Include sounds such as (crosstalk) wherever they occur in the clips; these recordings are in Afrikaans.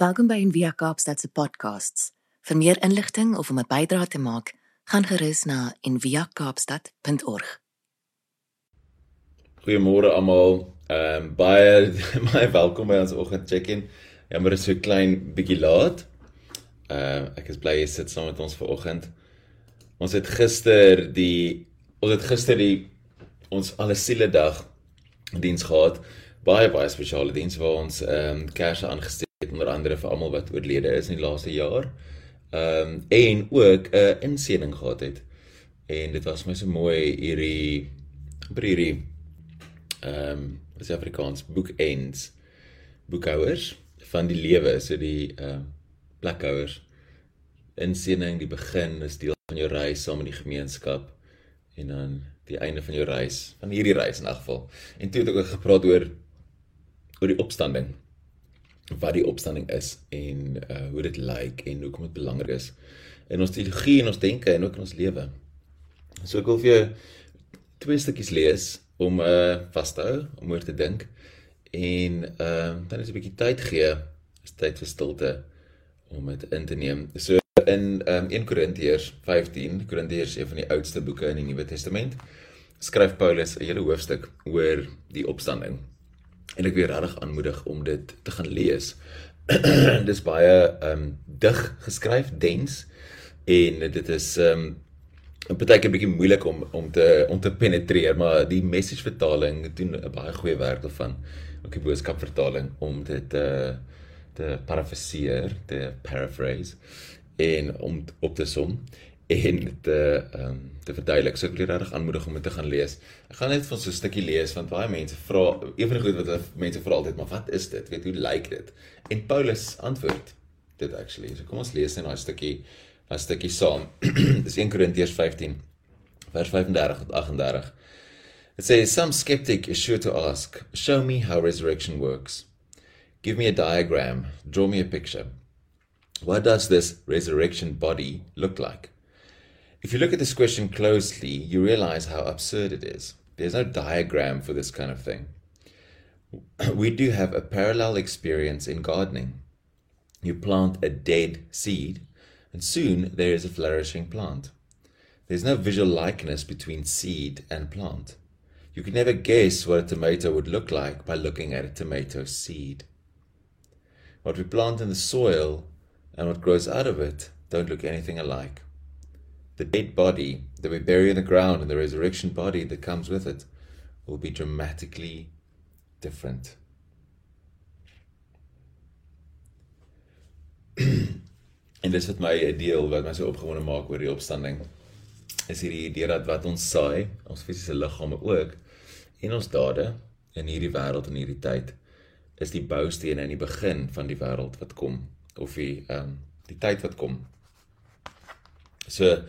Welkom by Envia Kaapstad se podcasts. Vir meer inligting of om 'n bydrae te maak, gaan gerus na enviakaapstad.org. Goeiemôre almal. Ehm um, baie (laughs) baie welkom by ons oggend check-in. Jammer is so klein bietjie laat. Ehm uh, ek is bly jy sit saam met ons ver oggend. Ons het gister die ons het gister die ons alle siele dag diens gehad. Baie baie spesiale diens waar ons ehm um, kersse aangesteek onder andere vir almal wat oorlede is in die laaste jaar. Ehm um, en ook 'n uh, insending gehad het. En dit was my so mooi hierdie by hierdie ehm um, is Afrikaans bookends boekhouers van die lewe so die ehm uh, plekhouers insending die begin is deel van jou reis saam met die gemeenskap en dan die einde van jou reis van hierdie reis in elk geval en toe het ek ook gepraat oor oor die opstanding wat die opstanding is en uh hoe dit lyk en hoekom dit belangrik is in ons teologie en ons denke en ook in ons lewe. So ek wil vir jou twee stukkies lees om uh vas te hou, om oor te dink en uh dan is 'n bietjie tyd gee, is tyd vir stilte om dit in te neem. So in um 1 Korintiërs 15, Korintiërs een van die oudste boeke in die Nuwe Testament, skryf Paulus 'n hele hoofstuk oor die opstanding en ek weer regtig aanmoedig om dit te gaan lees. (clears throat) Dis baie ehm um, dig geskryf, dens en dit is ehm um, 'n partyke bietjie moeilik om om te om te penetreer, maar die message vertaling doen 'n baie goeie werk daarvan. Ook die boodskap vertaling om dit te uh, te parafraseer, te paraphrase en om op te som en te ehm um, te verduidelik. So ek wil regtig aanmoedig om dit te gaan lees. Ek gaan net van so 'n stukkie lees want baie mense vra ewig goed wat mense vra altyd, maar wat is dit? Weet hoe lyk dit? En Paulus antwoord dit actually. So kom ons lees net daai stukkie daai stukkie saam. (clears throat) Dis 1 Korintiërs 15 vers 35 tot 38. It says some skeptic is sure to ask, "Show me how resurrection works. Give me a diagram, draw me a picture. What does this resurrection body look like?" If you look at this question closely, you realize how absurd it is. There's no diagram for this kind of thing. (clears throat) We do have a parallel experience in gardening. You plant a dead seed, and soon there is a flourishing plant. There's no visual likeness between seed and plant. You can never guess what a tomato would look like by looking at a tomato seed. What we plant in the soil and what grows out of it don't look anything alike the dead body that we bury in the ground and the resurrection body that comes with it will be dramatically different. (clears throat) en dis wat my 'n deel wat my so opgewonde maak oor die opstanding is hierdie idee dat wat ons saai, ons fisiese liggame ook en ons dade in hierdie wêreld en hierdie tyd is die boustene in die begin van die wêreld wat kom of die ehm um, die tyd wat kom. So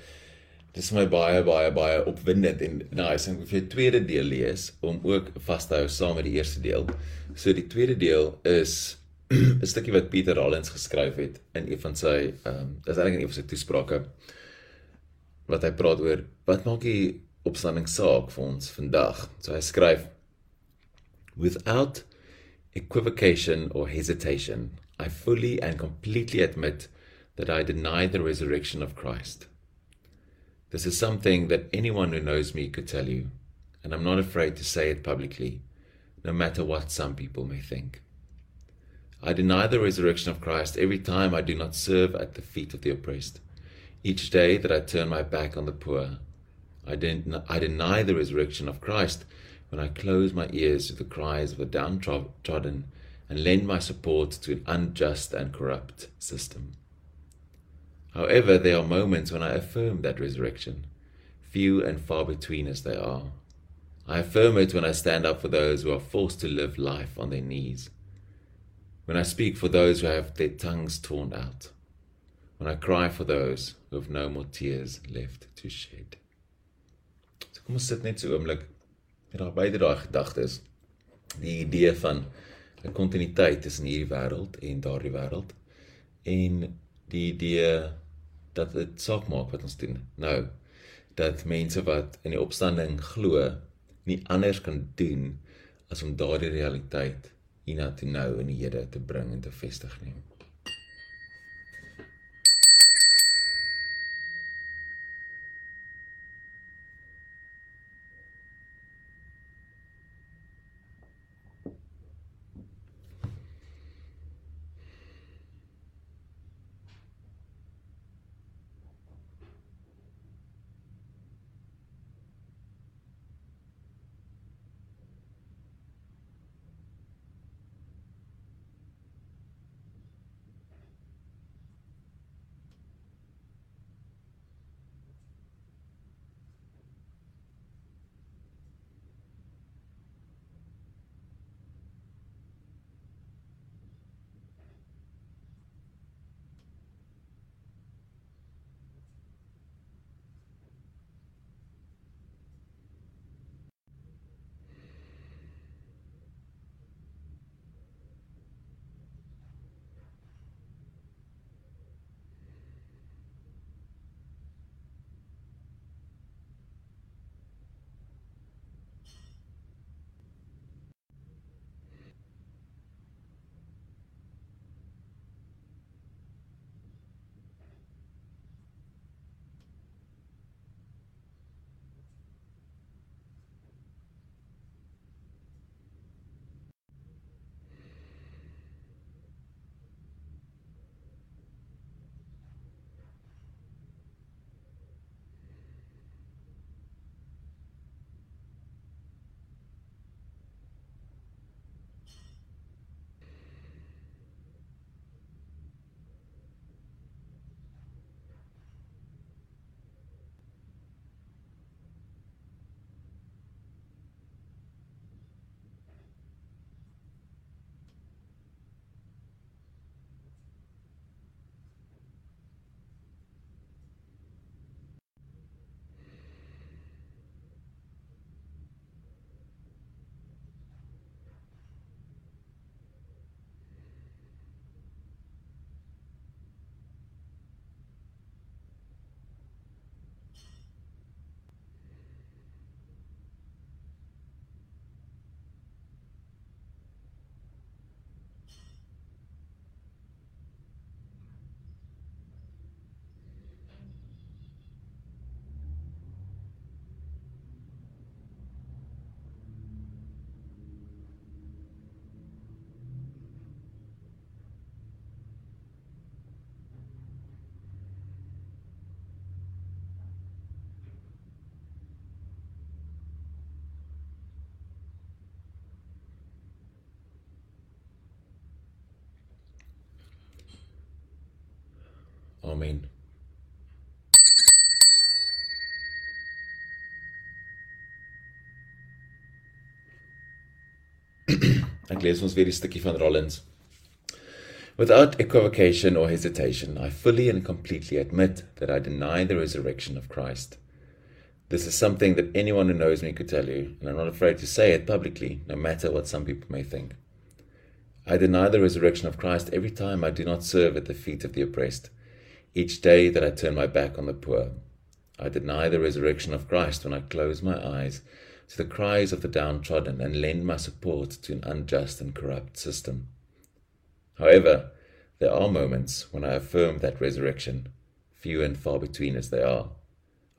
Dis vir my baie baie baie opwindend en nice om vir die tweede deel lees om ook vas te hou saam met die eerste deel. So die tweede deel is (clears throat) 'n stukkie wat Pieter Rollins geskryf het in een van sy ehm um, is eintlik in een van sy toesprake wat hy praat oor wat maak die opstanding saak vir ons vandag. So hy skryf without equivocation or hesitation I fully and completely admit that I deny the resurrection of Christ. This is something that anyone who knows me could tell you, and I'm not afraid to say it publicly, no matter what some people may think. I deny the resurrection of Christ every time I do not serve at the feet of the oppressed. Each day that I turn my back on the poor, I, I deny the resurrection of Christ when I close my ears to the cries of the downtrodden and lend my support to an unjust and corrupt system. However, there are moments when I affirm that resurrection, few and far between as they are. I affirm it when I stand up for those who are forced to live life on their knees, when I speak for those who have their tongues torn out, when I cry for those who have no more tears left to shed. So kom ons sit net so oomlik met daai beide daai gedagtes. Die idee van 'n kontinuïteit tussen hierdie wêreld en daardie wêreld en die idee dat dit saak maak wat ons doen. Nou dat mense wat in die opstanding glo nie anders kan doen as om daardie realiteit hiernatoe nou in die hede te bring en te vestig nie. Amen. (clears throat) Ek lees ons weer die stukkie van Rollins. Without equivocation or hesitation, I fully and completely admit that I deny the resurrection of Christ. This is something that anyone who knows me could tell you, and I'm not afraid to say it publicly, no matter what some people may think. I deny the resurrection of Christ every time I do not serve at the feet of the oppressed, each day that I turn my back on the poor. I deny the resurrection of Christ when I close my eyes to the cries of the downtrodden and lend my support to an unjust and corrupt system. However, there are moments when I affirm that resurrection, few and far between as they are.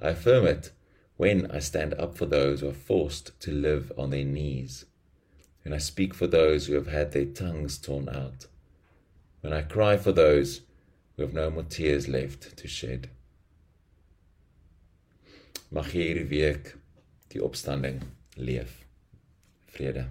I affirm it when I stand up for those who are forced to live on their knees, when I speak for those who have had their tongues torn out, when I cry for those who have no more tears left to shed. Mag jy hierdie week die opstanding leef. Vrede.